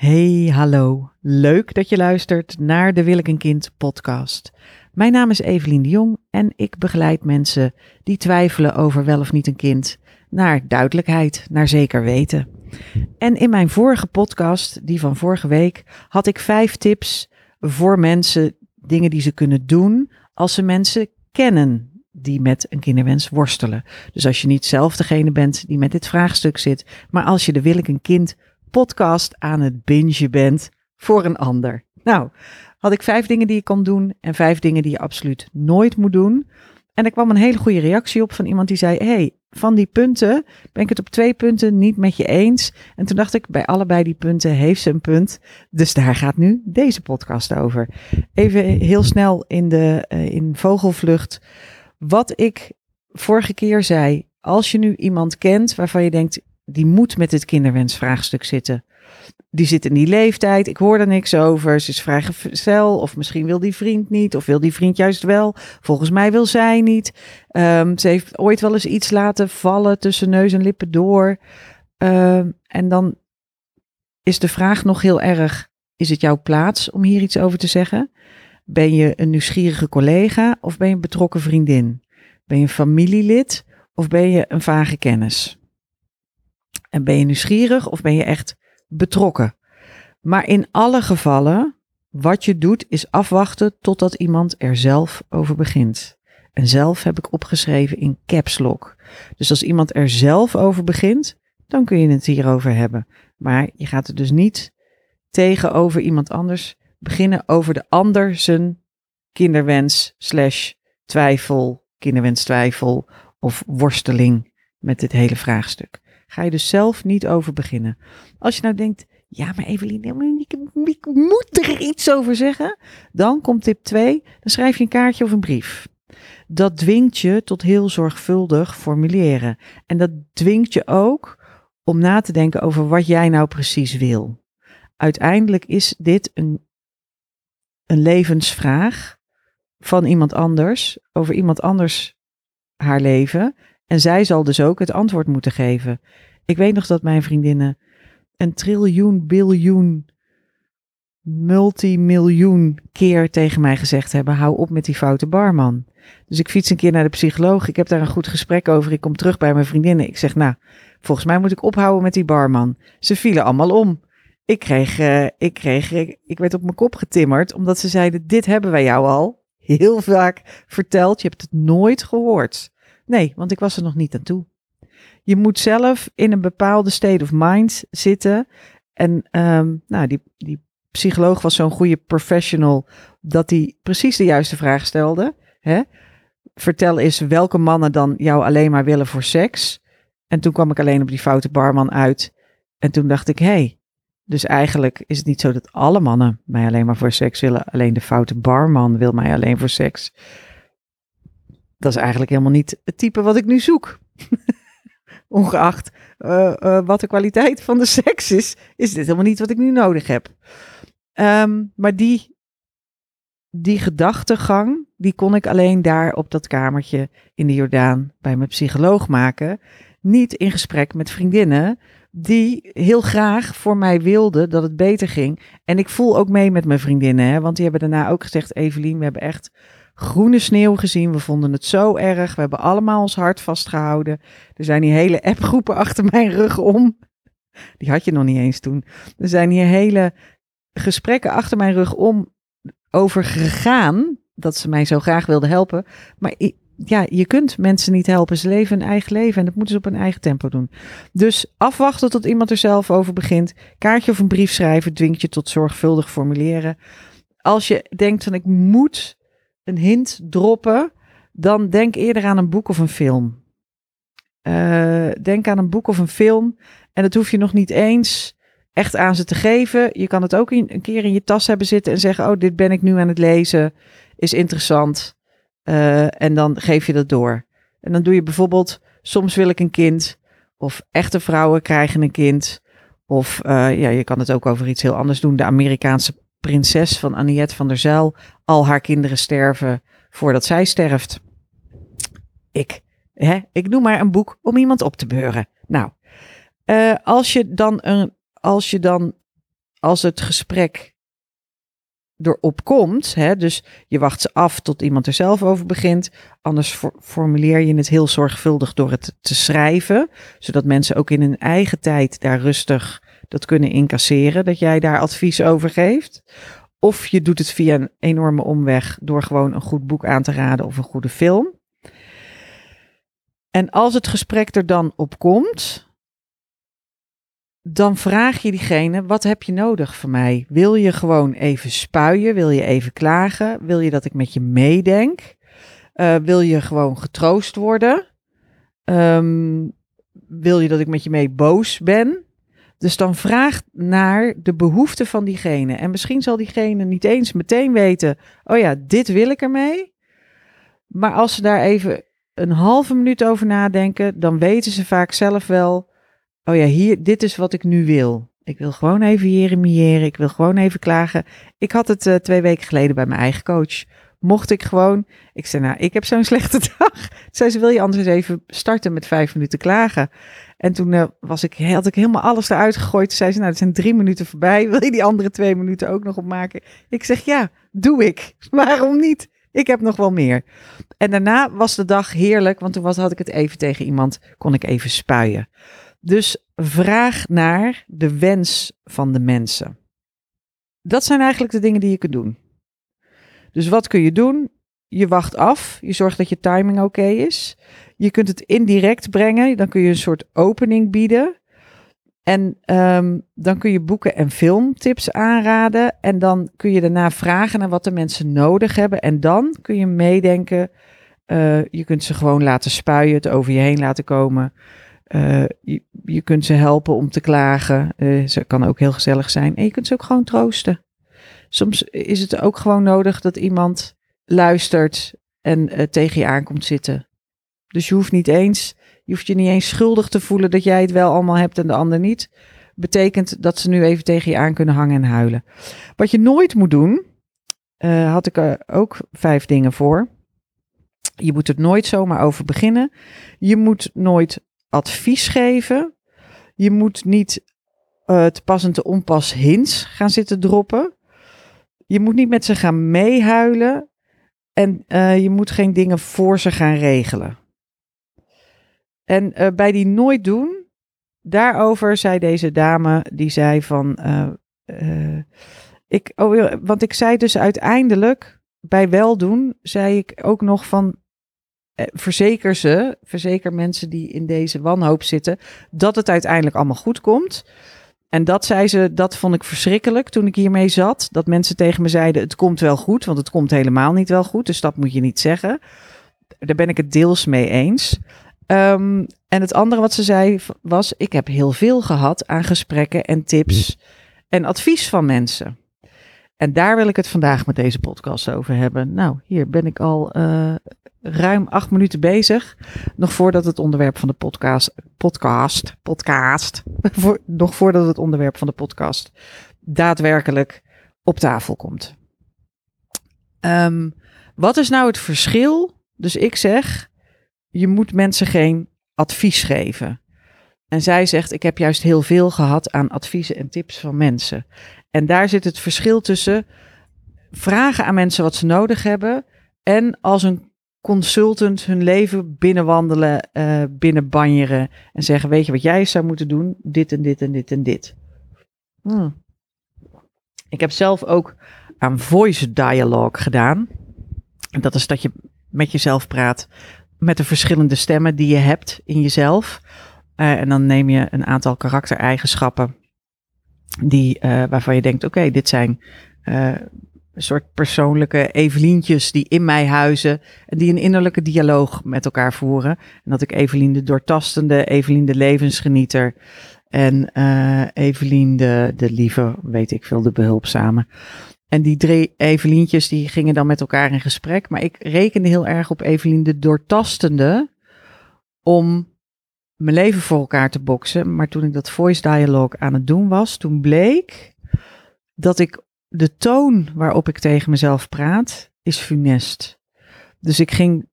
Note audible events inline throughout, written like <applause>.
Hey, hallo. Leuk dat je luistert naar de Wil ik een kind podcast. Mijn naam is Evelien de Jong en ik begeleid mensen die twijfelen over wel of niet een kind naar duidelijkheid, naar zeker weten. En in mijn vorige podcast, die van vorige week, had ik vijf tips voor mensen, dingen die ze kunnen doen als ze mensen kennen die met een kinderwens worstelen. Dus als je niet zelf degene bent die met dit vraagstuk zit, maar als je de Wil ik een kind podcast aan het bingen bent voor een ander. Nou, had ik vijf dingen die je kan doen en vijf dingen die je absoluut nooit moet doen. En er kwam een hele goede reactie op van iemand die zei: hey, van die punten ben ik het op twee punten niet met je eens. En toen dacht ik, bij allebei die punten heeft ze een punt. Dus daar gaat nu deze podcast over. Even heel snel in, de, uh, in vogelvlucht. Wat ik vorige keer zei, als je nu iemand kent waarvan je denkt, die moet met het kinderwensvraagstuk zitten. Die zit in die leeftijd, ik hoor er niks over, ze is vrijgezel, of misschien wil die vriend niet, of wil die vriend juist wel. Volgens mij wil zij niet. Um, ze heeft ooit wel eens iets laten vallen tussen neus en lippen door. Um, en dan is de vraag nog heel erg, is het jouw plaats om hier iets over te zeggen? Ben je een nieuwsgierige collega of ben je een betrokken vriendin? Ben je een familielid of ben je een vage kennis? En ben je nieuwsgierig of ben je echt betrokken? Maar in alle gevallen, wat je doet, is afwachten totdat iemand er zelf over begint. En zelf heb ik opgeschreven in caps lock. Dus als iemand er zelf over begint, dan kun je het hierover hebben. Maar je gaat er dus niet tegenover iemand anders beginnen over de ander zijn kinderwens slash twijfel, kinderwens twijfel of worsteling met dit hele vraagstuk. Ga je dus zelf niet over beginnen. Als je nou denkt, ja, maar Evelien, ik, moet er iets over zeggen. Dan komt tip 2, dan schrijf je een kaartje of een brief. Dat dwingt je tot heel zorgvuldig formuleren. En dat dwingt je ook om na te denken over wat jij nou precies wil. Uiteindelijk is dit een, een levensvraag van iemand anders, over iemand anders haar leven. En zij zal dus ook het antwoord moeten geven. Ik weet nog dat mijn vriendinnen een triljoen, biljoen, multimiljoen keer tegen mij gezegd hebben: hou op met die foute barman. Dus ik fiets een keer naar de psycholoog. Ik heb daar een goed gesprek over. Ik kom terug bij mijn vriendinnen. Ik zeg: Nou, volgens mij moet ik ophouden met die barman. Ze vielen allemaal om. Ik kreeg, uh, ik kreeg, ik werd op mijn kop getimmerd, omdat ze zeiden: Dit hebben wij jou al heel vaak verteld. Je hebt het nooit gehoord. Nee, want ik was er nog niet aan toe. Je moet zelf in een bepaalde state of mind zitten. En um, nou, die, die psycholoog was zo'n goede professional dat hij precies de juiste vraag stelde. Hè? Vertel eens welke mannen dan jou alleen maar willen voor seks. En toen kwam ik alleen op die foute barman uit. En toen dacht ik, hé, hey, dus eigenlijk is het niet zo dat alle mannen mij alleen maar voor seks willen. Alleen de foute barman wil mij alleen voor seks. Dat is eigenlijk helemaal niet het type wat ik nu zoek. <laughs> Ongeacht uh, uh, wat de kwaliteit van de seks is, is dit helemaal niet wat ik nu nodig heb. Um, maar die, die gedachtegang, die kon ik alleen daar op dat kamertje in de Jordaan bij mijn psycholoog maken. Niet in gesprek met vriendinnen die heel graag voor mij wilden dat het beter ging. En ik voel ook mee met mijn vriendinnen, hè, want die hebben daarna ook gezegd: Evelien, we hebben echt groene sneeuw gezien. We vonden het zo erg. We hebben allemaal ons hart vastgehouden. Er zijn hier hele appgroepen achter mijn rug om. Die had je nog niet eens toen. Er zijn hier hele gesprekken achter mijn rug om over gegaan. Dat ze mij zo graag wilden helpen. Maar ja, je kunt mensen niet helpen. Ze leven hun eigen leven en dat moeten ze op hun eigen tempo doen. Dus afwachten tot iemand er zelf over begint. Kaartje of een brief schrijven dwingt je tot zorgvuldig formuleren. Als je denkt van ik moet een hint droppen, dan denk eerder aan een boek of een film. Uh, denk aan een boek of een film en dat hoef je nog niet eens echt aan ze te geven. Je kan het ook een keer in je tas hebben zitten en zeggen: Oh, dit ben ik nu aan het lezen, is interessant. Uh, en dan geef je dat door. En dan doe je bijvoorbeeld: Soms wil ik een kind. Of echte vrouwen krijgen een kind. Of uh, ja, je kan het ook over iets heel anders doen. De Amerikaanse prinses van Aniette van der Zijl. Al haar kinderen sterven voordat zij sterft. Ik, hè, ik noem maar een boek om iemand op te beuren. Nou, uh, als je dan een, als je dan als het gesprek erop komt, hè, dus je wacht ze af tot iemand er zelf over begint. Anders formuleer je het heel zorgvuldig door het te schrijven, zodat mensen ook in hun eigen tijd daar rustig dat kunnen incasseren, dat jij daar advies over geeft. Of je doet het via een enorme omweg door gewoon een goed boek aan te raden of een goede film. En als het gesprek er dan op komt, dan vraag je diegene: wat heb je nodig van mij? Wil je gewoon even spuien? Wil je even klagen? Wil je dat ik met je meedenk? Uh, wil je gewoon getroost worden? Um, wil je dat ik met je mee boos ben? Dus dan vraag naar de behoeften van diegene. En misschien zal diegene niet eens meteen weten: oh ja, dit wil ik ermee. Maar als ze daar even een halve minuut over nadenken, dan weten ze vaak zelf wel: oh ja, hier, dit is wat ik nu wil. Ik wil gewoon even jeremiëren. Ik wil gewoon even klagen. Ik had het uh, twee weken geleden bij mijn eigen coach. Mocht ik gewoon. Ik zei, nou, ik heb zo'n <laughs> slechte dag. Zei ze, wil je anders even starten met vijf minuten klagen? En toen uh, was ik, had ik helemaal alles eruit gegooid. Toen zei ze, nou, het zijn drie minuten voorbij. <laughs> Wil je die andere twee minuten ook nog opmaken? Ik zeg, ja, doe ik. <laughs> Waarom niet? Ik heb nog wel meer. En daarna was de dag heerlijk, want toen was, had ik het even tegen iemand, kon ik even spuien. Dus vraag naar de wens van de mensen. Dat zijn eigenlijk de dingen die je kunt doen. Dus wat kun je doen? Je wacht af. Je zorgt dat je timing oké is. Je kunt het indirect brengen. Dan kun je een soort opening bieden. En um, dan kun je boeken en filmtips aanraden. En dan kun je daarna vragen naar wat de mensen nodig hebben. En dan kun je meedenken. Uh, je kunt ze gewoon laten spuien, het over je heen laten komen. Uh, je, kunt ze helpen om te klagen. Uh, ze kan ook heel gezellig zijn. En je kunt ze ook gewoon troosten. Soms is het ook gewoon nodig dat iemand luistert en tegen je aankomt zitten. Dus je hoeft niet eens, je hoeft je niet eens schuldig te voelen dat jij het wel allemaal hebt en de ander niet. Betekent dat ze nu even tegen je aan kunnen hangen en huilen. Wat je nooit moet doen, had ik er ook vijf dingen voor. Je moet er nooit zomaar over beginnen. Je moet nooit advies geven. Je moet niet uh, te pas en te onpas hints gaan zitten droppen. Je moet niet met ze gaan meehuilen. En uh, je moet geen dingen voor ze gaan regelen. En uh, bij die nooit doen, daarover zei deze dame, die zei van, ik, oh, want ik zei dus uiteindelijk, bij wel doen, zei ik ook nog van, eh, verzeker ze, verzeker mensen die in deze wanhoop zitten, dat het uiteindelijk allemaal goed komt. En dat zei ze, dat vond ik verschrikkelijk toen ik hiermee zat. Dat mensen tegen me zeiden: het komt wel goed, want het komt helemaal niet wel goed. Dus dat moet je niet zeggen. Daar ben ik het deels mee eens. Um, en het andere wat ze zei was: ik heb heel veel gehad aan gesprekken en tips en advies van mensen. En daar wil ik het vandaag met deze podcast over hebben. Nou, hier ben ik al uh, ruim acht minuten bezig. Nog voordat het onderwerp van de podcast, podcast, podcast, <laughs> voor, nog voordat het onderwerp van de podcast daadwerkelijk op tafel komt. Um, wat is nou het verschil? Dus ik zeg, je moet mensen geen advies geven. En zij zegt, ik heb juist heel veel gehad aan adviezen en tips van mensen. En daar zit het verschil tussen vragen aan mensen wat ze nodig hebben en als een consultant hun leven binnenwandelen, uh, binnenbanjeren en zeggen: Weet je wat jij zou moeten doen? Dit en dit en dit en dit. Hmm. Ik heb zelf ook aan voice dialogue gedaan. Dat is dat je met jezelf praat met de verschillende stemmen die je hebt in jezelf. Uh, en dan neem je een aantal karaktereigenschappen die, uh, waarvan je denkt: Oké, dit zijn een soort persoonlijke Evelientjes die in mij huizen en die een innerlijke dialoog met elkaar voeren. En dat ik Evelien de doortastende, Evelien de levensgenieter en Evelien de, de lieve, weet ik veel, de behulpzame. En die drie Evelientjes die gingen dan met elkaar in gesprek. Maar ik rekende heel erg op Evelien de doortastende om mijn leven voor elkaar te boksen. Maar toen ik dat voice dialogue aan het doen was, toen bleek dat ik de toon waarop ik tegen mezelf praat is funest. Dus ik ging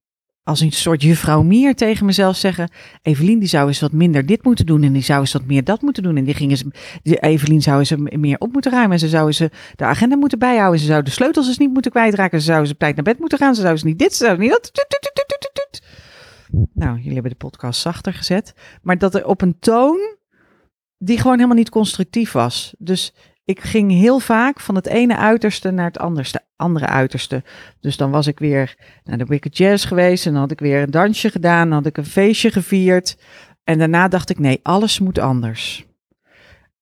als een soort juffrouw Mier tegen mezelf zeggen. Evelien, die zou eens wat minder dit moeten doen. En die zou eens wat meer dat moeten doen. En die ging eens, die Evelien zou eens meer op moeten ruimen. En ze zou eh, de agenda moeten bijhouden. Ze zou de sleutels eens niet moeten kwijtraken. Ze zou eens op tijd naar bed moeten gaan. Ze zou eens niet dit, ze zou niet dat. Nou, jullie hebben de podcast zachter gezet. Maar dat er op een toon die gewoon helemaal niet constructief was. Dus ik ging heel vaak van het ene uiterste naar het anderste, andere uiterste. Dus dan was ik weer naar de Wicked Jazz geweest en dan had ik weer een dansje gedaan, dan had ik een feestje gevierd. En daarna dacht ik, nee, alles moet anders.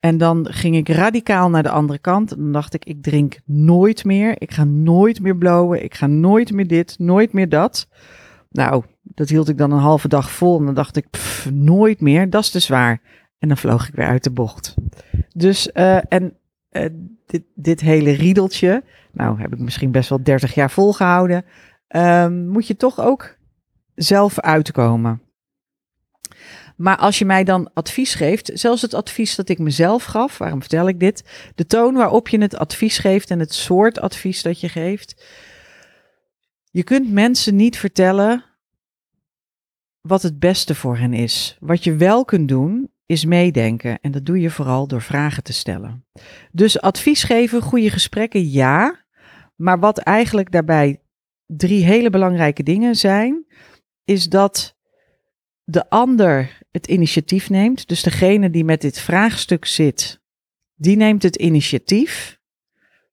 En dan ging ik radicaal naar de andere kant. Dan dacht ik, ik drink nooit meer. Ik ga nooit meer blowen. Ik ga nooit meer dit, nooit meer dat. Nou, dat hield ik dan een halve dag vol. En dan dacht ik, nooit meer. Dat is te zwaar. En dan vloog ik weer uit de bocht. Dus, uh, en uh, dit, dit hele riedeltje, nou heb ik misschien best wel 30 jaar volgehouden, um, moet je toch ook zelf uitkomen. Maar als je mij dan advies geeft, zelfs het advies dat ik mezelf gaf, waarom vertel ik dit? De toon waarop je het advies geeft en het soort advies dat je geeft. Je kunt mensen niet vertellen wat het beste voor hen is. Wat je wel kunt doen, is meedenken. En dat doe je vooral door vragen te stellen. Dus advies geven, goede gesprekken, ja. Maar wat eigenlijk daarbij drie hele belangrijke dingen zijn, is dat de ander het initiatief neemt. Dus degene die met dit vraagstuk zit, die neemt het initiatief.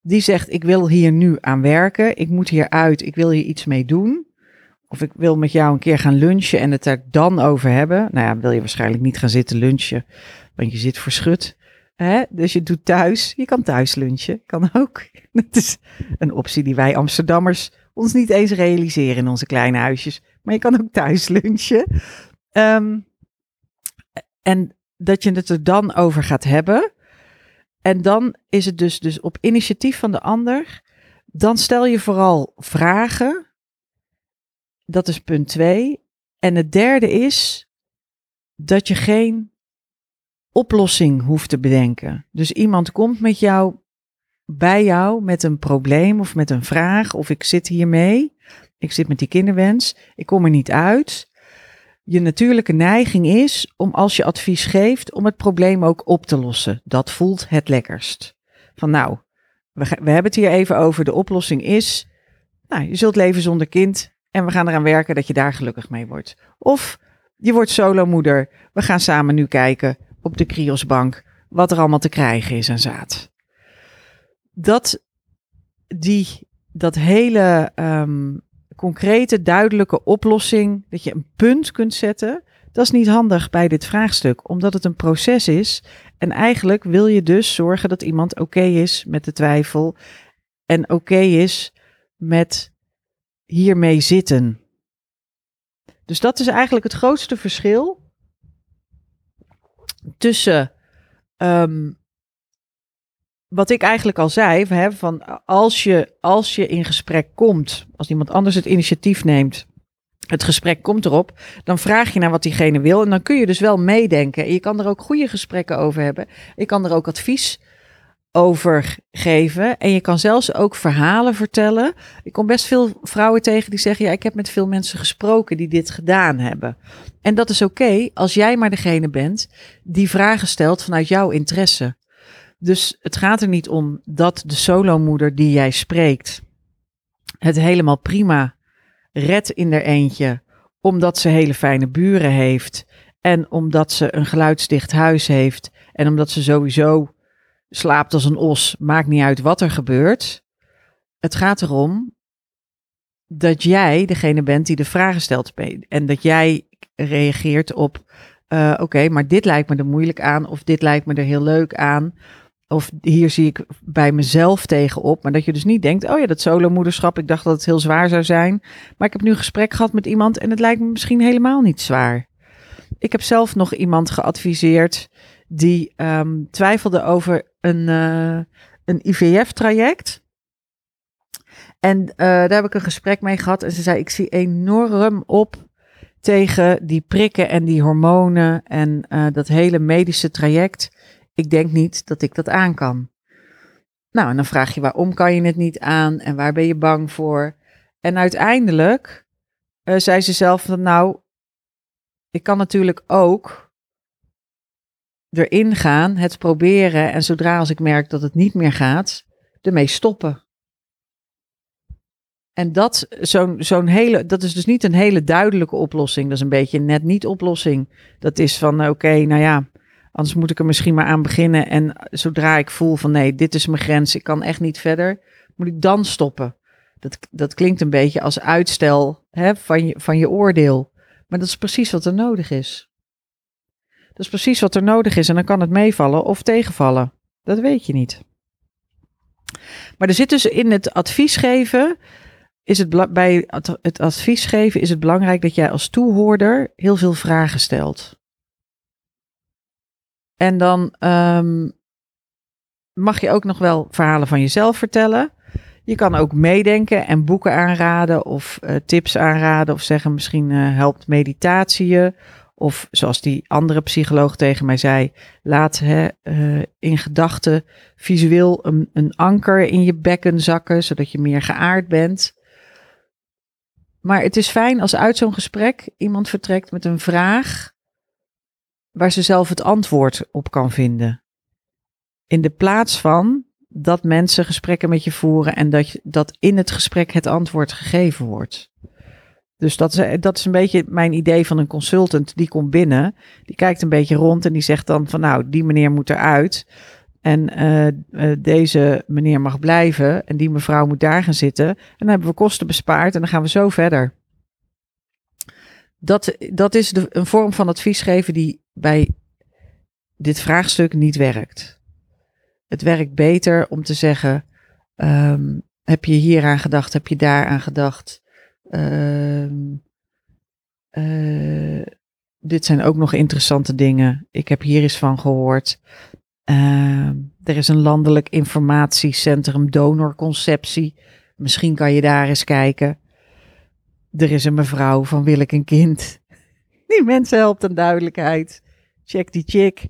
Die zegt: Ik wil hier nu aan werken, ik moet hier uit, ik wil hier iets mee doen. Of ik wil met jou een keer gaan lunchen en het er dan over hebben. Nou ja, wil je waarschijnlijk niet gaan zitten lunchen, want je zit verschut. Hè? Dus je doet thuis, je kan thuis lunchen, kan ook. <laughs> Dat is een optie die wij Amsterdammers ons niet eens realiseren in onze kleine huisjes. Maar je kan ook thuis lunchen. Um, en dat je het er dan over gaat hebben. En dan is het dus, dus op initiatief van de ander. Dan stel je vooral vragen dat is punt twee. En het derde is dat je geen oplossing hoeft te bedenken. Dus iemand komt met jou, bij jou met een probleem of met een vraag, of ik zit hiermee, ik zit met die kinderwens, ik kom er niet uit. Je natuurlijke neiging is om als je advies geeft, om het probleem ook op te lossen. Dat voelt het lekkerst. Van nou, we, we hebben het hier even over, de oplossing is, nou, je zult leven zonder kind, en we gaan eraan werken dat je daar gelukkig mee wordt. Of je wordt solomoeder. We gaan samen nu kijken op de Kriosbank wat er allemaal te krijgen is aan zaad. Dat, die, dat hele um, concrete, duidelijke oplossing, dat je een punt kunt zetten, dat is niet handig bij dit vraagstuk, omdat het een proces is. En eigenlijk wil je dus zorgen dat iemand oké is met de twijfel en oké is met hiermee zitten. Dus dat is eigenlijk het grootste verschil tussen um, wat ik eigenlijk al zei, hè, van als je, als je in gesprek komt, als iemand anders het initiatief neemt, het gesprek komt erop, dan vraag je naar wat diegene wil en dan kun je dus wel meedenken. En je kan er ook goede gesprekken over hebben. Je kan er ook advies over geven. En je kan zelfs ook verhalen vertellen. Ik kom best veel vrouwen tegen die zeggen: Ja, ik heb met veel mensen gesproken die dit gedaan hebben. En dat is oké als jij maar degene bent die vragen stelt vanuit jouw interesse. Dus het gaat er niet om dat de solomoeder die jij spreekt het helemaal prima redt in er eentje, omdat ze hele fijne buren heeft en omdat ze een geluidsdicht huis heeft en omdat ze sowieso slaapt als een os, maakt niet uit wat er gebeurt. Het gaat erom dat jij degene bent die de vragen stelt en dat jij reageert op, uh, oké, maar dit lijkt me er moeilijk aan of dit lijkt me er heel leuk aan. Of hier zie ik bij mezelf tegenop. Maar dat je dus niet denkt: oh ja, dat solomoederschap, ik dacht dat het heel zwaar zou zijn. Maar ik heb nu een gesprek gehad met iemand en het lijkt me misschien helemaal niet zwaar. Ik heb zelf nog iemand geadviseerd die um, twijfelde over een, uh, een IVF-traject. En uh, daar heb ik een gesprek mee gehad. En ze zei: Ik zie enorm op tegen die prikken en die hormonen en uh, dat hele medische traject. Ik denk niet dat ik dat aan kan. Nou, en dan vraag je waarom kan je het niet aan en waar ben je bang voor? En uiteindelijk eh, zei ze zelf nou, ik kan natuurlijk ook erin gaan, het proberen en zodra als ik merk dat het niet meer gaat, ermee stoppen. En dat, zo'n zo'n hele, dat is dus niet een hele duidelijke oplossing. Dat is een beetje een net niet oplossing. Dat is van, oké, nou ja, anders moet ik er misschien maar aan beginnen. En zodra ik voel van, nee, dit is mijn grens, ik kan echt niet verder, moet ik dan stoppen. Dat, dat klinkt een beetje als uitstel hè, van, je, van je oordeel. Maar dat is precies wat er nodig is. Dat is precies wat er nodig is. En dan kan het meevallen of tegenvallen. Dat weet je niet. Maar er zit dus in het advies geven. Is het bij het advies geven is het belangrijk dat jij als toehoorder heel veel vragen stelt. En dan um, mag je ook nog wel verhalen van jezelf vertellen. Je kan ook meedenken en boeken aanraden of uh, tips aanraden of zeggen misschien uh, helpt meditatie je. Of zoals die andere psycholoog tegen mij zei, laat hè, uh, in gedachten visueel een, een anker in je bekken zakken, zodat je meer geaard bent. Maar het is fijn als uit zo'n gesprek iemand vertrekt met een vraag waar ze zelf het antwoord op kan vinden. In de plaats van dat mensen gesprekken met je voeren en dat, dat in het gesprek het antwoord gegeven wordt. Dus dat is, dat is een beetje mijn idee van een consultant. Die komt binnen, die kijkt een beetje rond en die zegt dan van nou, die meneer moet eruit. En uh, deze meneer mag blijven en die mevrouw moet daar gaan zitten. En dan hebben we kosten bespaard en dan gaan we zo verder. Dat, dat is de, een vorm van advies geven die bij dit vraagstuk niet werkt. Het werkt beter om te zeggen: um, heb je hier aan gedacht? Heb je daar aan gedacht? Um, uh, dit zijn ook nog interessante dingen. Ik heb hier eens van gehoord. Uh, er is een landelijk informatiecentrum donorconceptie. Misschien kan je daar eens kijken. Er is een mevrouw van Wil ik een kind. <laughs> Die mensen helpt aan duidelijkheid. Check die chick.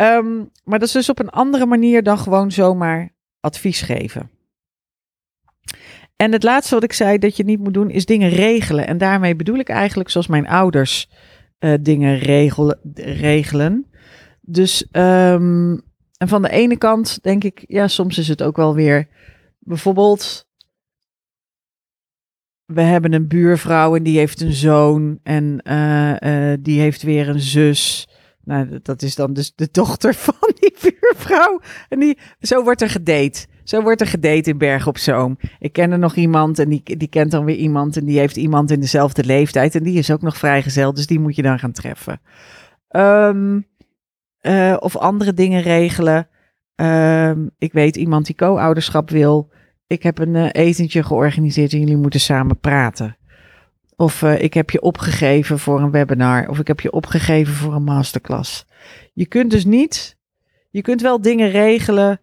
Um, maar dat is dus op een andere manier dan gewoon zomaar advies geven. En het laatste wat ik zei dat je niet moet doen, is dingen regelen. En daarmee bedoel ik eigenlijk zoals mijn ouders uh, dingen regelen, regelen. Dus um, en van de ene kant denk ik, ja, soms is het ook wel weer bijvoorbeeld. We hebben een buurvrouw en die heeft een zoon en uh, uh, die heeft weer een zus. Nou, dat is dan dus de <laughs> dochter van die buurvrouw. En die, zo wordt er gedate. Zo wordt er gedate in Berg op Zoom. Ik ken er nog iemand en die, die kent dan weer iemand. En die heeft iemand in dezelfde leeftijd. En die is ook nog vrijgezel. Dus die moet je dan gaan treffen. Um, uh, of andere dingen regelen. Um, ik weet iemand die co-ouderschap wil. Ik heb een uh, etentje georganiseerd en jullie moeten samen praten. Of uh, ik heb je opgegeven voor een webinar. Of ik heb je opgegeven voor een masterclass. Je kunt dus niet. Je kunt wel dingen regelen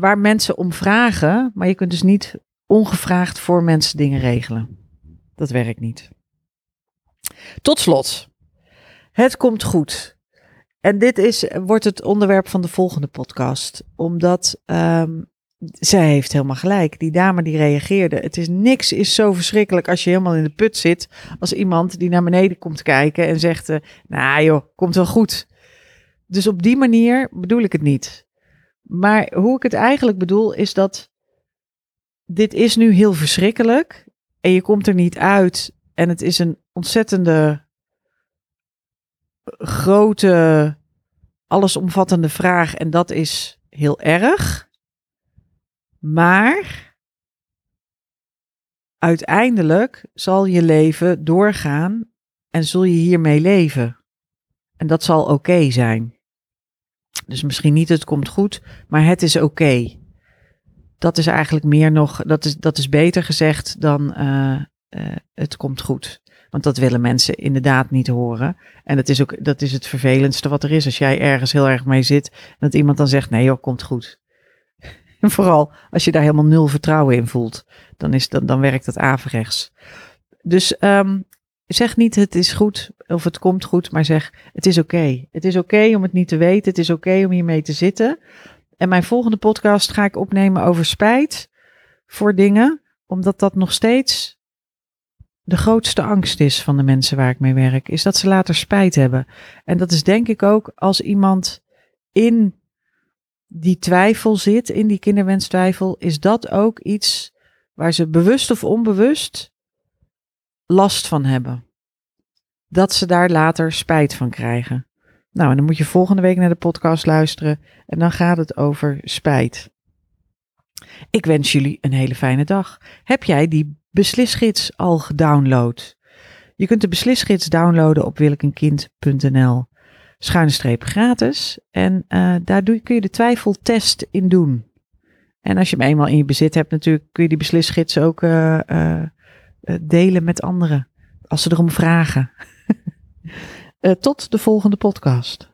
waar mensen om vragen. Maar je kunt dus niet ongevraagd voor mensen dingen regelen. Dat werkt niet. Tot slot. Het komt goed. En dit is, wordt het onderwerp van de volgende podcast. Omdat um, zij heeft helemaal gelijk. Die dame die reageerde. Het is niks is zo verschrikkelijk als je helemaal in de put zit. Als iemand die naar beneden komt kijken en zegt: uh, Nou joh, komt wel goed. Dus op die manier bedoel ik het niet. Maar hoe ik het eigenlijk bedoel is dat dit is nu heel verschrikkelijk. En je komt er niet uit. En het is een ontzettende grote, allesomvattende vraag. En dat is heel erg. Maar uiteindelijk zal je leven doorgaan en zul je hiermee leven. En dat zal oké zijn. Dus misschien niet het komt goed, maar het is oké. Dat is eigenlijk meer nog, dat is, dat is beter gezegd dan uh, uh, het komt goed. Want dat willen mensen inderdaad niet horen. En dat is ook dat is het vervelendste wat er is. Als jij ergens heel erg mee zit dat iemand dan zegt: nee joh, komt goed. En <laughs> vooral als je daar helemaal nul vertrouwen in voelt, dan, is, dan, dan werkt het averechts. Dus um, zeg niet het is goed of het komt goed, maar zeg het is oké. Het is oké om het niet te weten. Het is oké om hiermee te zitten. En mijn volgende podcast ga ik opnemen over spijt voor dingen, omdat dat nog steeds de grootste angst is van de mensen waar ik mee werk, is dat ze later spijt hebben. En dat is denk ik ook als iemand in die twijfel zit, in die kinderwenstwijfel, is dat ook iets waar ze bewust of onbewust last van hebben. Dat ze daar later spijt van krijgen. Nou, en dan moet je volgende week naar de podcast luisteren en dan gaat het over spijt. Ik wens jullie een hele fijne dag. Heb jij die beslisgids al gedownload? Je kunt de beslisgids downloaden op wilkenkind.nl schuine streep gratis. En uh, daar doe, kun je de twijfeltest in doen. En als je hem eenmaal in je bezit hebt natuurlijk, kun je die beslisgids ook uh, delen met anderen. Als ze erom vragen. <laughs> tot de volgende podcast.